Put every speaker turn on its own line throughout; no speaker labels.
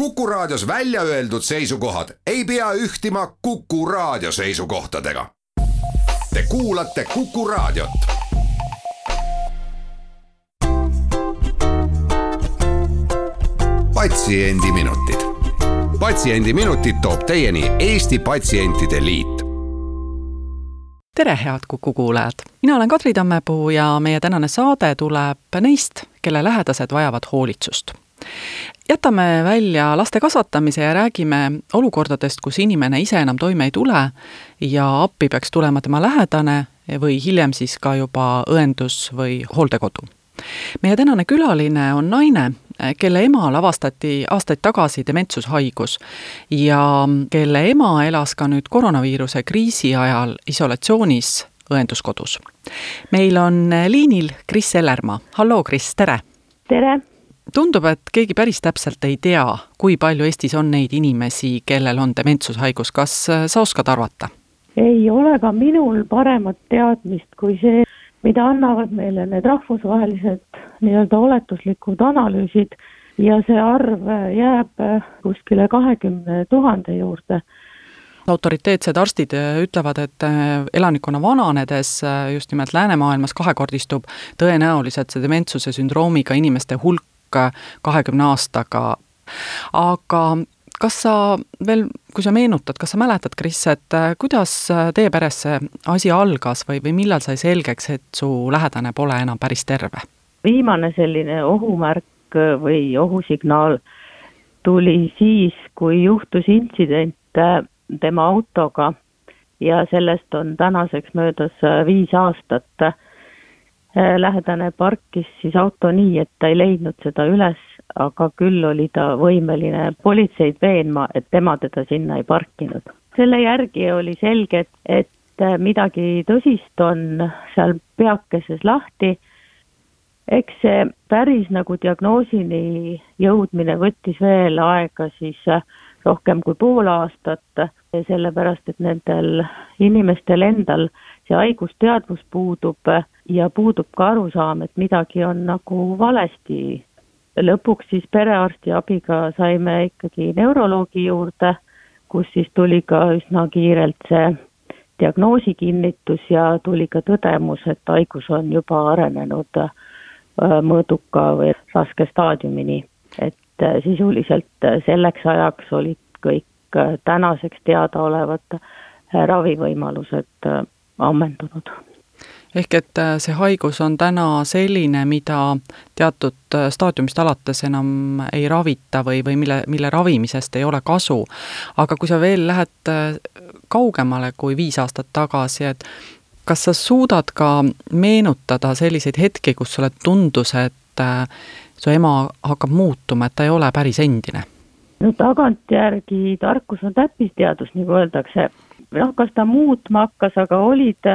Kuku Raadios välja öeldud seisukohad ei pea ühtima Kuku Raadio seisukohtadega. Te kuulate Kuku Raadiot. patsiendiminutid, Patsiendiminutid toob teieni Eesti Patsientide Liit
tere, head Kuku kuulajad! mina olen Kadri Tammepuu ja meie tänane saade tuleb neist, kelle lähedased vajavad hoolitsust jätame välja laste kasvatamise ja räägime olukordadest, kus inimene ise enam toime ei tule ja appi peaks tulema tema lähedane või hiljem siis ka juba õendus või hooldekodu. meie tänane külaline on naine, kelle emal avastati aastaid tagasi dementsushaigus ja kelle ema elas ka nüüd koroonaviiruse kriisi ajal isolatsioonis õenduskodus. meil on liinil Kris Ellermaa, halloo Kris, tere!
tere!
Tundub, et keegi päris täpselt ei tea, kui palju Eestis on neid inimesi, kellel on dementsushaigus, kas äh, sa oskad arvata?
ei ole ka minul paremat teadmist kui see, mida annavad meile need rahvusvahelised nii-öelda oletuslikud analüüsid ja see arv jääb äh, kuskile kahekümne tuhande juurde
autoriteetsed arstid äh, ütlevad, et elanikkonna vananedes just nimelt läänemaailmas kahekordistub tõenäoliselt see dementsuse sündroomiga inimeste hulk kahekümne aastaga. aga kas sa veel, kui sa meenutad, kas sa mäletad, Kris, et äh, kuidas äh, teie peres see asi algas või, või millal sai selgeks, et su lähedane pole enam päris terve?
viimane selline ohumärk või ohusignaal tuli siis, kui juhtus intsident äh, tema autoga ja sellest on tänaseks möödas viis aastat Äh, lähedane parkis siis auto nii, et ta ei leidnud seda üles, aga küll oli ta võimeline politseid veenma, et tema teda sinna ei parkinud. selle järgi oli selge, et, et midagi tõsist on seal peakeses lahti, eks see päris nagu diagnoosini jõudmine võttis veel aega siis rohkem kui pool aastat, sellepärast et nendel inimestel endal see haigusteadvus puudub ja puudub ka arusaam, et midagi on nagu valesti. lõpuks siis perearsti abiga saime ikkagi neuroloogi juurde, kus siis tuli ka üsna kiirelt see diagnoosi kinnitus ja tuli ka tõdemus, et haigus on juba arenenud äh, mõõduka või raske staadiumini. et äh, sisuliselt selleks ajaks olid kõik äh, tänaseks teadaolevad ravivõimalused ammendunud
ehk et äh, see haigus on täna selline, mida teatud äh, staadiumist alates enam ei ravita või, või mille, mille ravimisest ei ole kasu. aga kui sa veel lähed äh, kaugemale kui viis aastat tagasi, et kas sa suudad ka meenutada selliseid hetki, kus sulle tundus, et su ema hakkab muutuma, et ta ei ole päris endine?
No tagantjärgi tarkus on täppisteadus, nagu öeldakse. noh, kas ta muutma hakkas, aga olid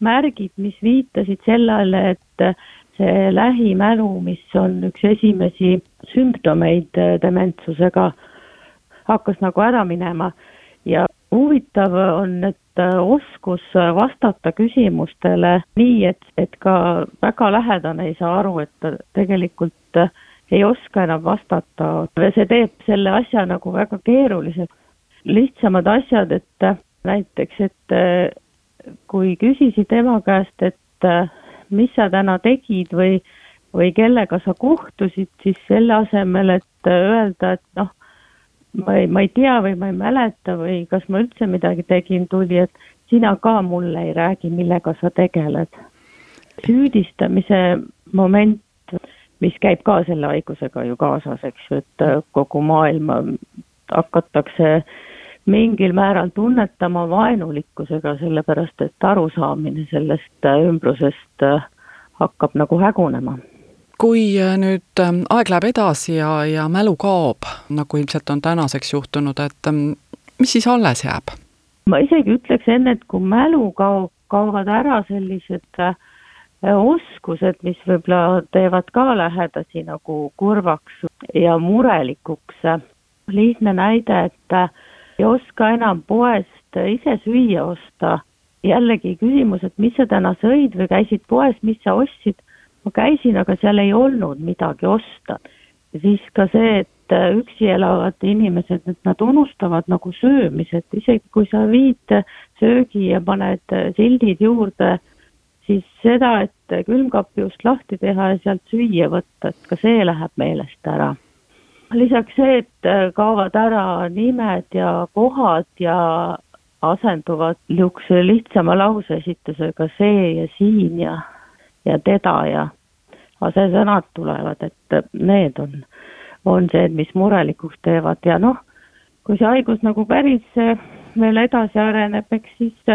märgid, mis viitasid sellele, et see lähimälu, mis on üks esimesi sümptomeid dementsusega, hakkas nagu ära minema ja huvitav on, et oskus vastata küsimustele nii, et, et ka väga lähedane ei saa aru, et tegelikult ei oska enam vastata. see teeb selle asja nagu väga keeruliseks. lihtsamad asjad, et näiteks, et kui küsisid ema käest, et äh, mis sa täna tegid või, või kellega sa kohtusid, siis selle asemel, et äh, öelda, et noh, ma ei, ma ei tea või ma ei mäleta või kas ma üldse midagi tegin, tuli, et sina ka mulle ei räägi, millega sa tegeled. süüdistamise moment, mis käib ka selle haigusega ju kaasas, eks ju, et äh, kogu maailma hakatakse äh, mingil määral tunnetama vaenulikkusega, sellepärast et arusaamine sellest äh, ümbrusest äh, hakkab nagu hägunema.
kui äh, nüüd aeg läheb edasi ja, ja mälu kaob, nagu ilmselt on tänaseks juhtunud, et ähm, mis siis alles jääb?
ma isegi ütleks enne, et kui mälu kaob, kaovad ära sellised oskused, mis võib-olla teevad ka lähedasi nagu kurvaks ja murelikuks. lihtne näide, et ei oska enam poest ise süüa osta. jällegi küsimus, et mis sa täna sõid või käisid poes, mis sa ostsid? ma käisin, aga seal ei olnud midagi osta. siis ka see, et üksi elavad inimesed, et nad unustavad nagu söömised, isegi kui sa viid söögi ja paned sildid juurde, siis seda, et külmkapi ust lahti teha ja sealt süüa võtta, et ka see läheb meelest ära. lisaks see, et kaovad ära nimed ja kohad ja asenduvad niisuguse lihtsama lauseesitusega see ja siin ja, ja teda ja asesõnad tulevad, et need on, on see, mis murelikuks teevad ja noh, kui see haigus nagu päris veel edasi areneb, eks siis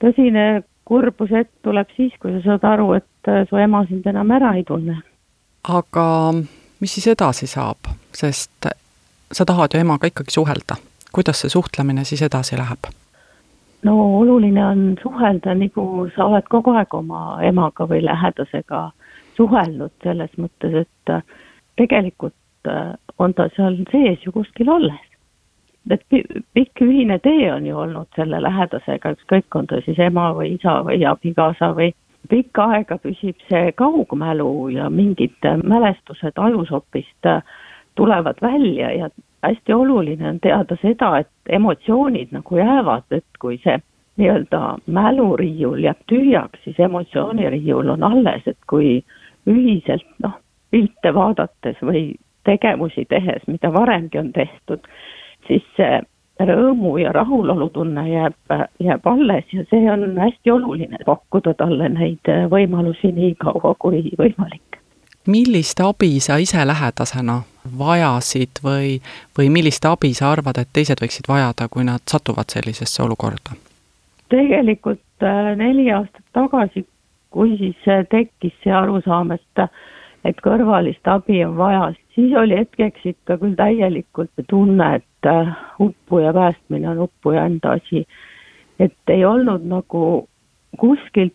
tõsine kurbushetk tuleb siis, kui sa saad aru, et su ema sind enam ära ei tunne.
aga mis siis edasi saab, sest sa tahad ju emaga ikkagi suhelda, kuidas see suhtlemine siis edasi läheb?
no oluline on suhelda, nagu sa oled kogu aeg oma emaga või lähedasega suhelnud selles mõttes, et äh, tegelikult äh, on ta seal sees ju kuskil alles. Et pikk ühine tee on ju olnud selle lähedasega, ükskõik, on ta siis ema või isa või abikaasa või pikka aega püsib see kaugmälu ja mingid mälestused ajusopist äh, tulevad välja ja hästi oluline on teada seda, et emotsioonid nagu jäävad, et kui see nii-öelda mäluriiul jääb tühjaks, siis emotsiooniriiul on alles, et kui ühiselt noh, pilte vaadates või tegevusi tehes, mida varemgi on tehtud, siis see rõõmu ja rahulolutunne jääb, jääb alles ja see on hästi oluline, pakkuda talle neid võimalusi nii kaua kui võimalik.
millist abi sa ise lähedasena vajasid või, või millist abi sa arvad, et teised võiksid vajada, kui nad satuvad sellisesse olukorda?
tegelikult äh, neli aastat tagasi, kui siis äh, tekkis see arusaam, et et kõrvalist abi on vaja, siis oli hetkeks ikka küll täielikult tunne, et äh, uppuja päästmine on uppuja enda asi. et ei olnud nagu kuskilt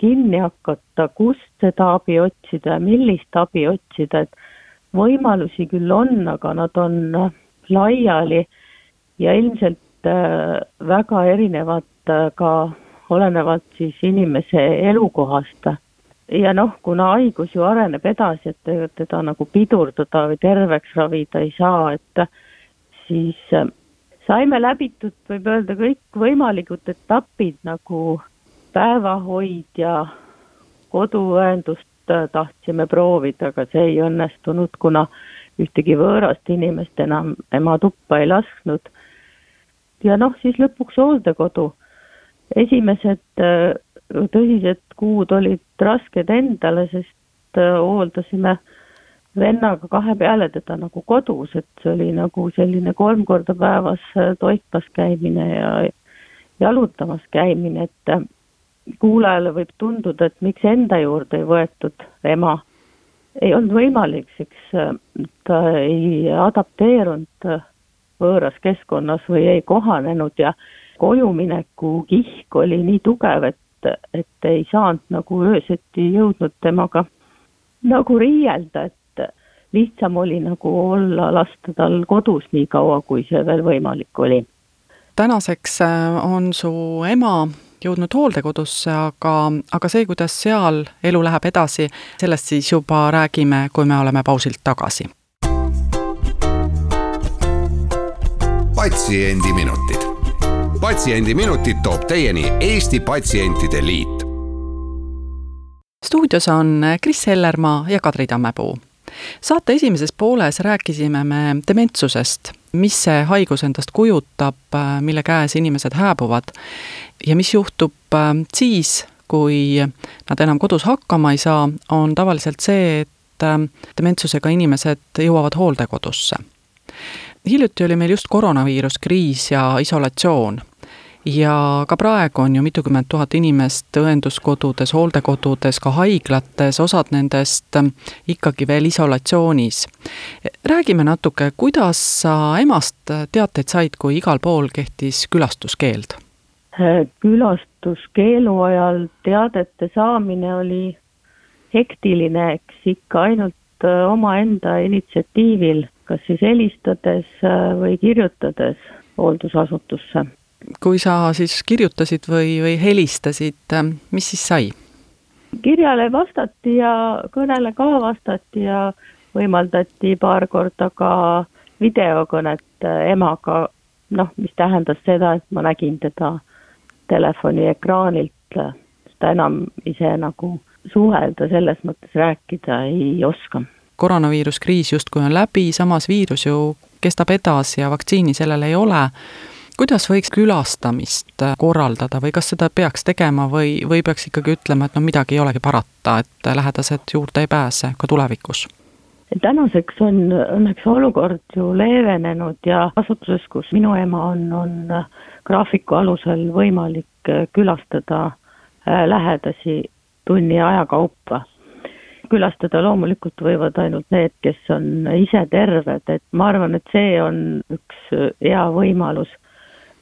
kinni hakata, kust seda abi otsida ja millist abi otsida, et võimalusi küll on, aga nad on laiali ja ilmselt väga erinevad ka olenevalt siis inimese elukohast. Ja noh, kuna haigus ju areneb edasi, et teda nagu pidurdada või terveks ravida ei saa, et siis äh, saime läbitud, võib öelda, kõikvõimalikud etapid nagu päevahoid ja koduõendust äh, tahtsime proovida, aga see ei õnnestunud, kuna ühtegi võõrast inimest enam ema tuppa ei lasknud. ja noh, siis lõpuks hooldekodu esimesed äh, tõsised kuud olid rasked endale, sest äh, hooldasime vennaga kahe peale teda nagu kodus, et see oli nagu selline kolm korda päevas äh, toitmas käimine ja jalutamas käimine, et kuulajale võib tunduda, et miks enda juurde ei võetud ema. ei olnud võimalik, eks ta ei adapteerunud võõras keskkonnas või ei kohanenud ja kojumineku kihk oli nii tugev, et, et ei saanud nagu öösiti jõudnud temaga nagu riielda, et lihtsam oli nagu olla, lasta tal kodus nii kaua, kui see veel võimalik oli.
tänaseks äh, on su ema jõudnud hooldekodusse, aga, aga see, kuidas seal elu läheb edasi, sellest siis juba räägime, kui me oleme pausilt tagasi.
patsiendiminutid patsiendiminutid toob teieni Eesti Patsientide Liit.
stuudios on Kris Hellermaa ja Kadri Tammepuu. saate esimeses pooles rääkisime me dementsusest, mis see haigus endast kujutab, mille käes inimesed hääbuvad ja mis juhtub äh, siis, kui nad enam kodus hakkama ei saa, on tavaliselt see, et äh, dementsusega inimesed jõuavad hooldekodusse hiljuti oli meil just koroonaviiruskriis ja isolatsioon ja ka praegu on ju mitukümmend tuhat inimest õenduskodudes, hooldekodudes, ka haiglates, osad nendest ähm, ikkagi veel isolatsioonis. räägime natuke, kuidas sa emast teateid said, kui igal pool kehtis külastuskeeld?
külastuskeelu ajal teadete saamine oli hektiline, eks ikka ainult äh, omaenda initsiatiivil, kas siis helistades äh, või kirjutades hooldusasutusse
kui sa siis kirjutasid või, või helistasid, mis siis sai?
kirjale vastati ja kõnele ka vastati ja võimaldati paar korda ka videokõnet emaga, noh, mis tähendas seda, et ma nägin teda telefoni ekraanilt, ta enam ise nagu suhelda, selles mõttes rääkida ei oska.
koroonaviiruskriis justkui on läbi, samas viirus ju kestab edasi ja vaktsiini sellele ei ole kuidas võiks külastamist korraldada või kas seda peaks tegema või, või peaks ikkagi ütlema, et no midagi ei olegi parata, et lähedased juurde ei pääse ka tulevikus?
tänaseks on õnneks olukord ju leevenenud ja asutuses, kus minu ema on, on graafiku alusel võimalik külastada äh, lähedasi tunni aja kaupa külastada loomulikult võivad ainult need, kes on ise terved, et ma arvan, et see on üks hea võimalus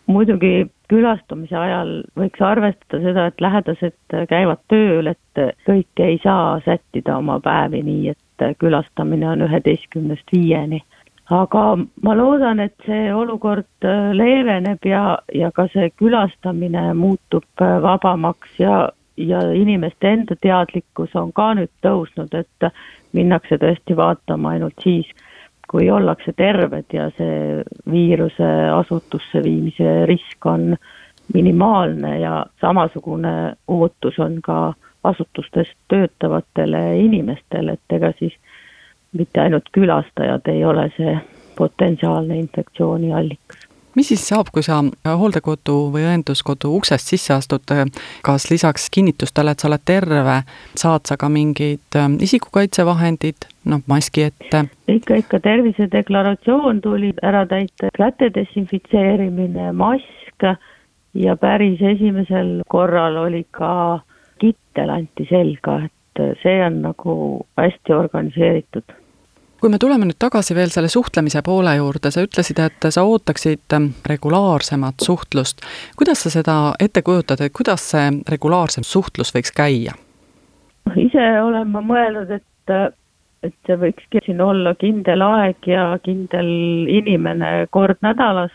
muidugi külastamise ajal võiks arvestada seda, et lähedased käivad tööl, et kõik ei saa sättida oma päevi nii, et külastamine on üheteistkümnest viieni. aga ma loodan, et see olukord leeveneb ja, ja ka see külastamine muutub vabamaks ja, ja inimeste enda teadlikkus on ka nüüd tõusnud, et minnakse tõesti vaatama ainult siis, kui ollakse terved ja see viiruse asutusse viimise risk on minimaalne ja samasugune ootus on ka asutustes töötavatele inimestele, et ega siis mitte ainult külastajad ei ole see potentsiaalne infektsiooni allikas
mis siis saab, kui sa hooldekodu või õenduskodu uksest sisse astud, kas lisaks kinnitustele, et sa oled terve, saad sa ka mingid ähm, isikukaitsevahendid, noh, maski ette?
ikka, ikka. Tervisedeklaratsioon tuli ära täita, käte desinfitseerimine, mask. Ja päris esimesel korral oli ka kittel anti selga, et see on nagu hästi organiseeritud
kui me tuleme nüüd tagasi veel selle suhtlemise poole juurde, sa ütlesid, et sa ootaksid ähm, regulaarsemat suhtlust. kuidas sa seda ette kujutad, et kuidas see regulaarsem suhtlus võiks käia?
ise olen ma mõelnud, et, et see võikski siin olla kindel aeg ja kindel inimene kord nädalas,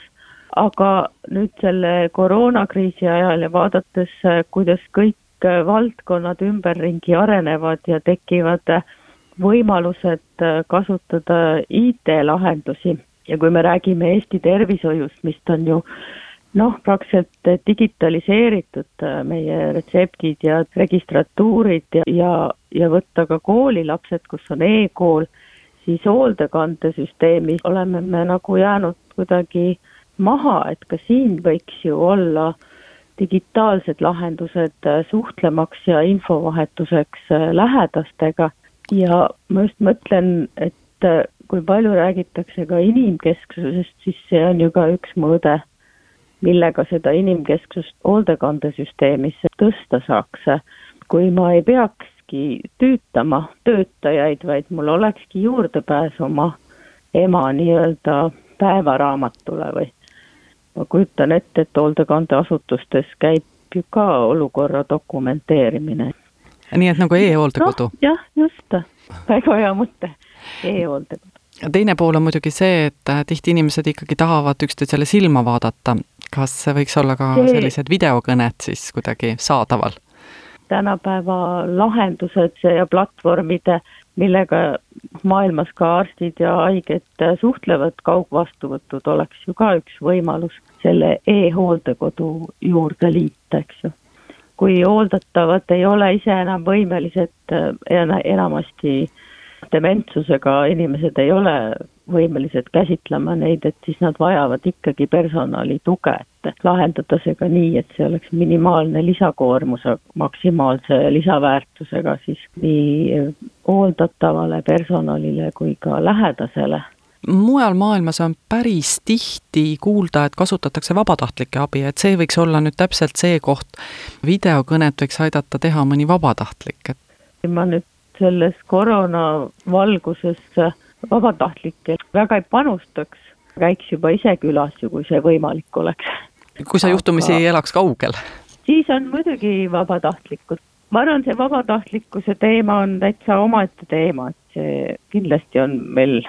aga nüüd selle koroonakriisi ajal ja vaadates, kuidas kõik valdkonnad ümberringi arenevad ja tekivad äh, võimalused äh, kasutada IT-lahendusi. Ja kui me räägime Eesti tervishoiust, mis on ju noh, praktiliselt digitaliseeritud äh, meie retseptid ja registratuurid ja, ja, ja võtta ka koolilapsed, kus on e-kool, siis hoolekandesüsteemis oleme me nagu jäänud kuidagi maha, et ka siin võiks ju olla digitaalsed lahendused äh, suhtlemaks ja infovahetuseks lähedastega ja ma just mõtlen, et äh, kui palju räägitakse ka inimkesksusest, siis see on ju ka üks mõõde, millega seda inimkesksust hoolekandesüsteemis tõsta saaks. kui ma ei peakski tüütama töötajaid, vaid mul olekski juurdepääs oma ema nii-öelda päevaraamatule või ma kujutan ette, et hoolekandeasutustes käib ju ka olukorra dokumenteerimine
nii et nagu e-hooldekodu no,?
jah, just, väga hea mõte e, e-hooldekodu.
teine pool on muidugi see, et äh, tihti inimesed ikkagi tahavad üksteisele silma vaadata. kas võiks olla ka see... sellised videokõned siis kuidagi saadaval?
tänapäeva lahendused ja platvormid, millega maailmas ka arstid ja haiged suhtlevad, kaugvastuvõtud oleks ju ka üks võimalus selle e-hooldekodu juurde liita, eks ju kui hooldatavad ei ole ise enam võimelised äh, enamasti dementsusega inimesed ei ole võimelised käsitlema neid, et siis nad vajavad ikkagi personali tuge, et lahendada see ka nii, et see oleks minimaalne lisakoormuse, maksimaalse lisaväärtusega siis nii hooldatavale personalile kui ka lähedasele
mujal maailmas on päris tihti kuulda, et kasutatakse vabatahtlike abi, et see võiks olla nüüd täpselt see koht, videokõnet võiks aidata teha mõni vabatahtlik, et.
ma nüüd selles koroona valguses vabatahtlikke väga ei panustaks, käiks juba ise külas ju, kui see võimalik oleks.
kui sa juhtumisi Aga... elaks kaugel?
siis on muidugi vabatahtlikud. ma arvan, see vabatahtlikkuse teema on täitsa omaette teema, et see kindlasti on meil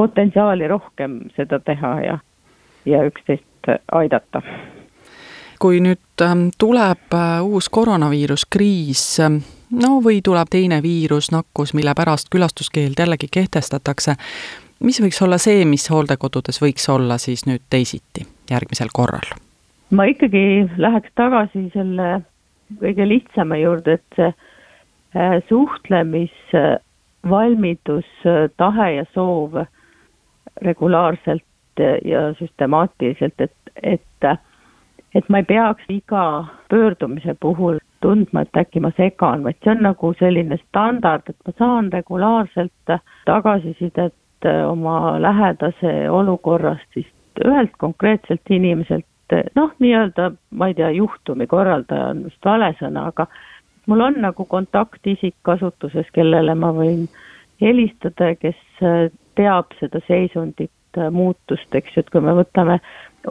potentsiaali rohkem seda teha ja, ja üksteist aidata.
kui nüüd ähm, tuleb äh, uus koroonaviiruskriis, ähm, no või tuleb teine viirus, nakkus, mille pärast külastuskeeld jällegi kehtestatakse. mis võiks olla see, mis hooldekodudes võiks olla siis nüüd teisiti järgmisel korral?
ma ikkagi läheks tagasi selle kõige lihtsama juurde, et see äh, suhtlemisvalmidus, tahe ja soov regulaarselt ja süstemaatiliselt, et, et et ma ei peaks iga pöördumise puhul tundma, et äkki ma segan, vaid see on nagu selline standard, et ma saan regulaarselt tagasisidet oma lähedase olukorrast siis ühelt konkreetselt inimeselt, noh, nii-öelda, ma ei tea, juhtumi korraldaja on vist vale sõna, aga mul on nagu kontaktisik kasutuses, kellele ma võin helistada kes teab seda seisundit, äh, muutust, eks ju, et kui me võtame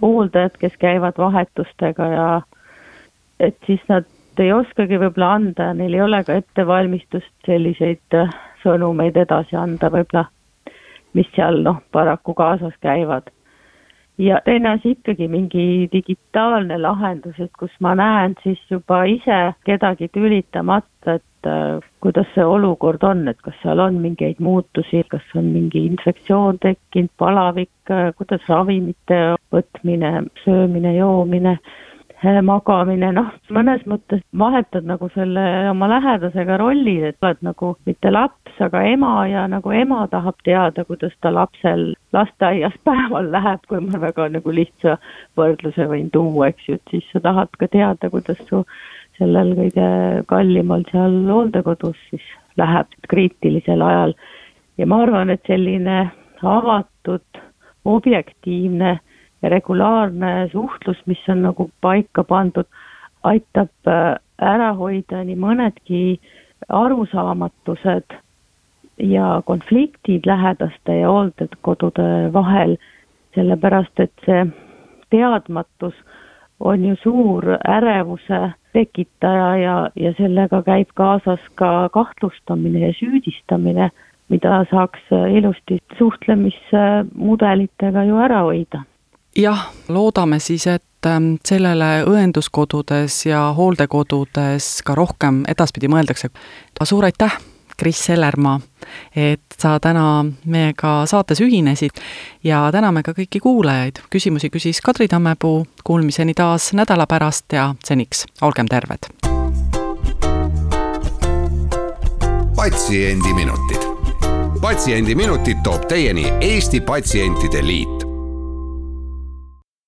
hooldajad, kes käivad vahetustega ja et siis nad ei oskagi võib-olla anda neil ei ole ka ettevalmistust selliseid äh, sõnumeid edasi anda võib-olla, mis seal noh, paraku kaasas käivad. ja teine asi ikkagi mingi digitaalne lahendus, et kus ma näen siis juba ise kedagi tülitamata, et äh, kuidas see olukord on, et kas seal on mingeid muutusi, kas on mingi infektsioon tekkinud, palavik, äh, kuidas ravimite võtmine, söömine, joomine, äh, magamine, noh, mõnes mõttes vahetad nagu selle oma lähedasega rolli, et oled nagu mitte laps, aga ema ja nagu ema tahab teada, kuidas ta lapsel lasteaias päeval läheb, kui ma väga nagu lihtsa võrdluse võin tuua, eks ju, et siis sa tahad ka teada, kuidas su sellel kõige kallimal seal hooldekodus siis läheb kriitilisel ajal. ja ma arvan, et selline avatud, objektiivne ja regulaarne suhtlus, mis on nagu paika pandud, aitab äh, ära hoida nii mõnedki arusaamatused ja konfliktid lähedaste ja hooldekodude vahel, sellepärast et see teadmatus on ju suur ärevuse tekitaja ja, ja sellega käib kaasas ka kahtlustamine ja süüdistamine, mida saaks ilusti suhtlemismudelitega ju ära hoida.
jah, loodame siis, et ähm, sellele õenduskodudes ja hooldekodudes ka rohkem edaspidi mõeldakse. suur aitäh Kris Sellermaa, et sa täna meiega saates ühinesid ja täname ka kõiki kuulajaid. küsimusi küsis Kadri Tammepuu, kuulmiseni taas nädala pärast ja seniks olgem terved.
patsiendiminutid. patsiendiminutid toob teieni Eesti Patsientide Liit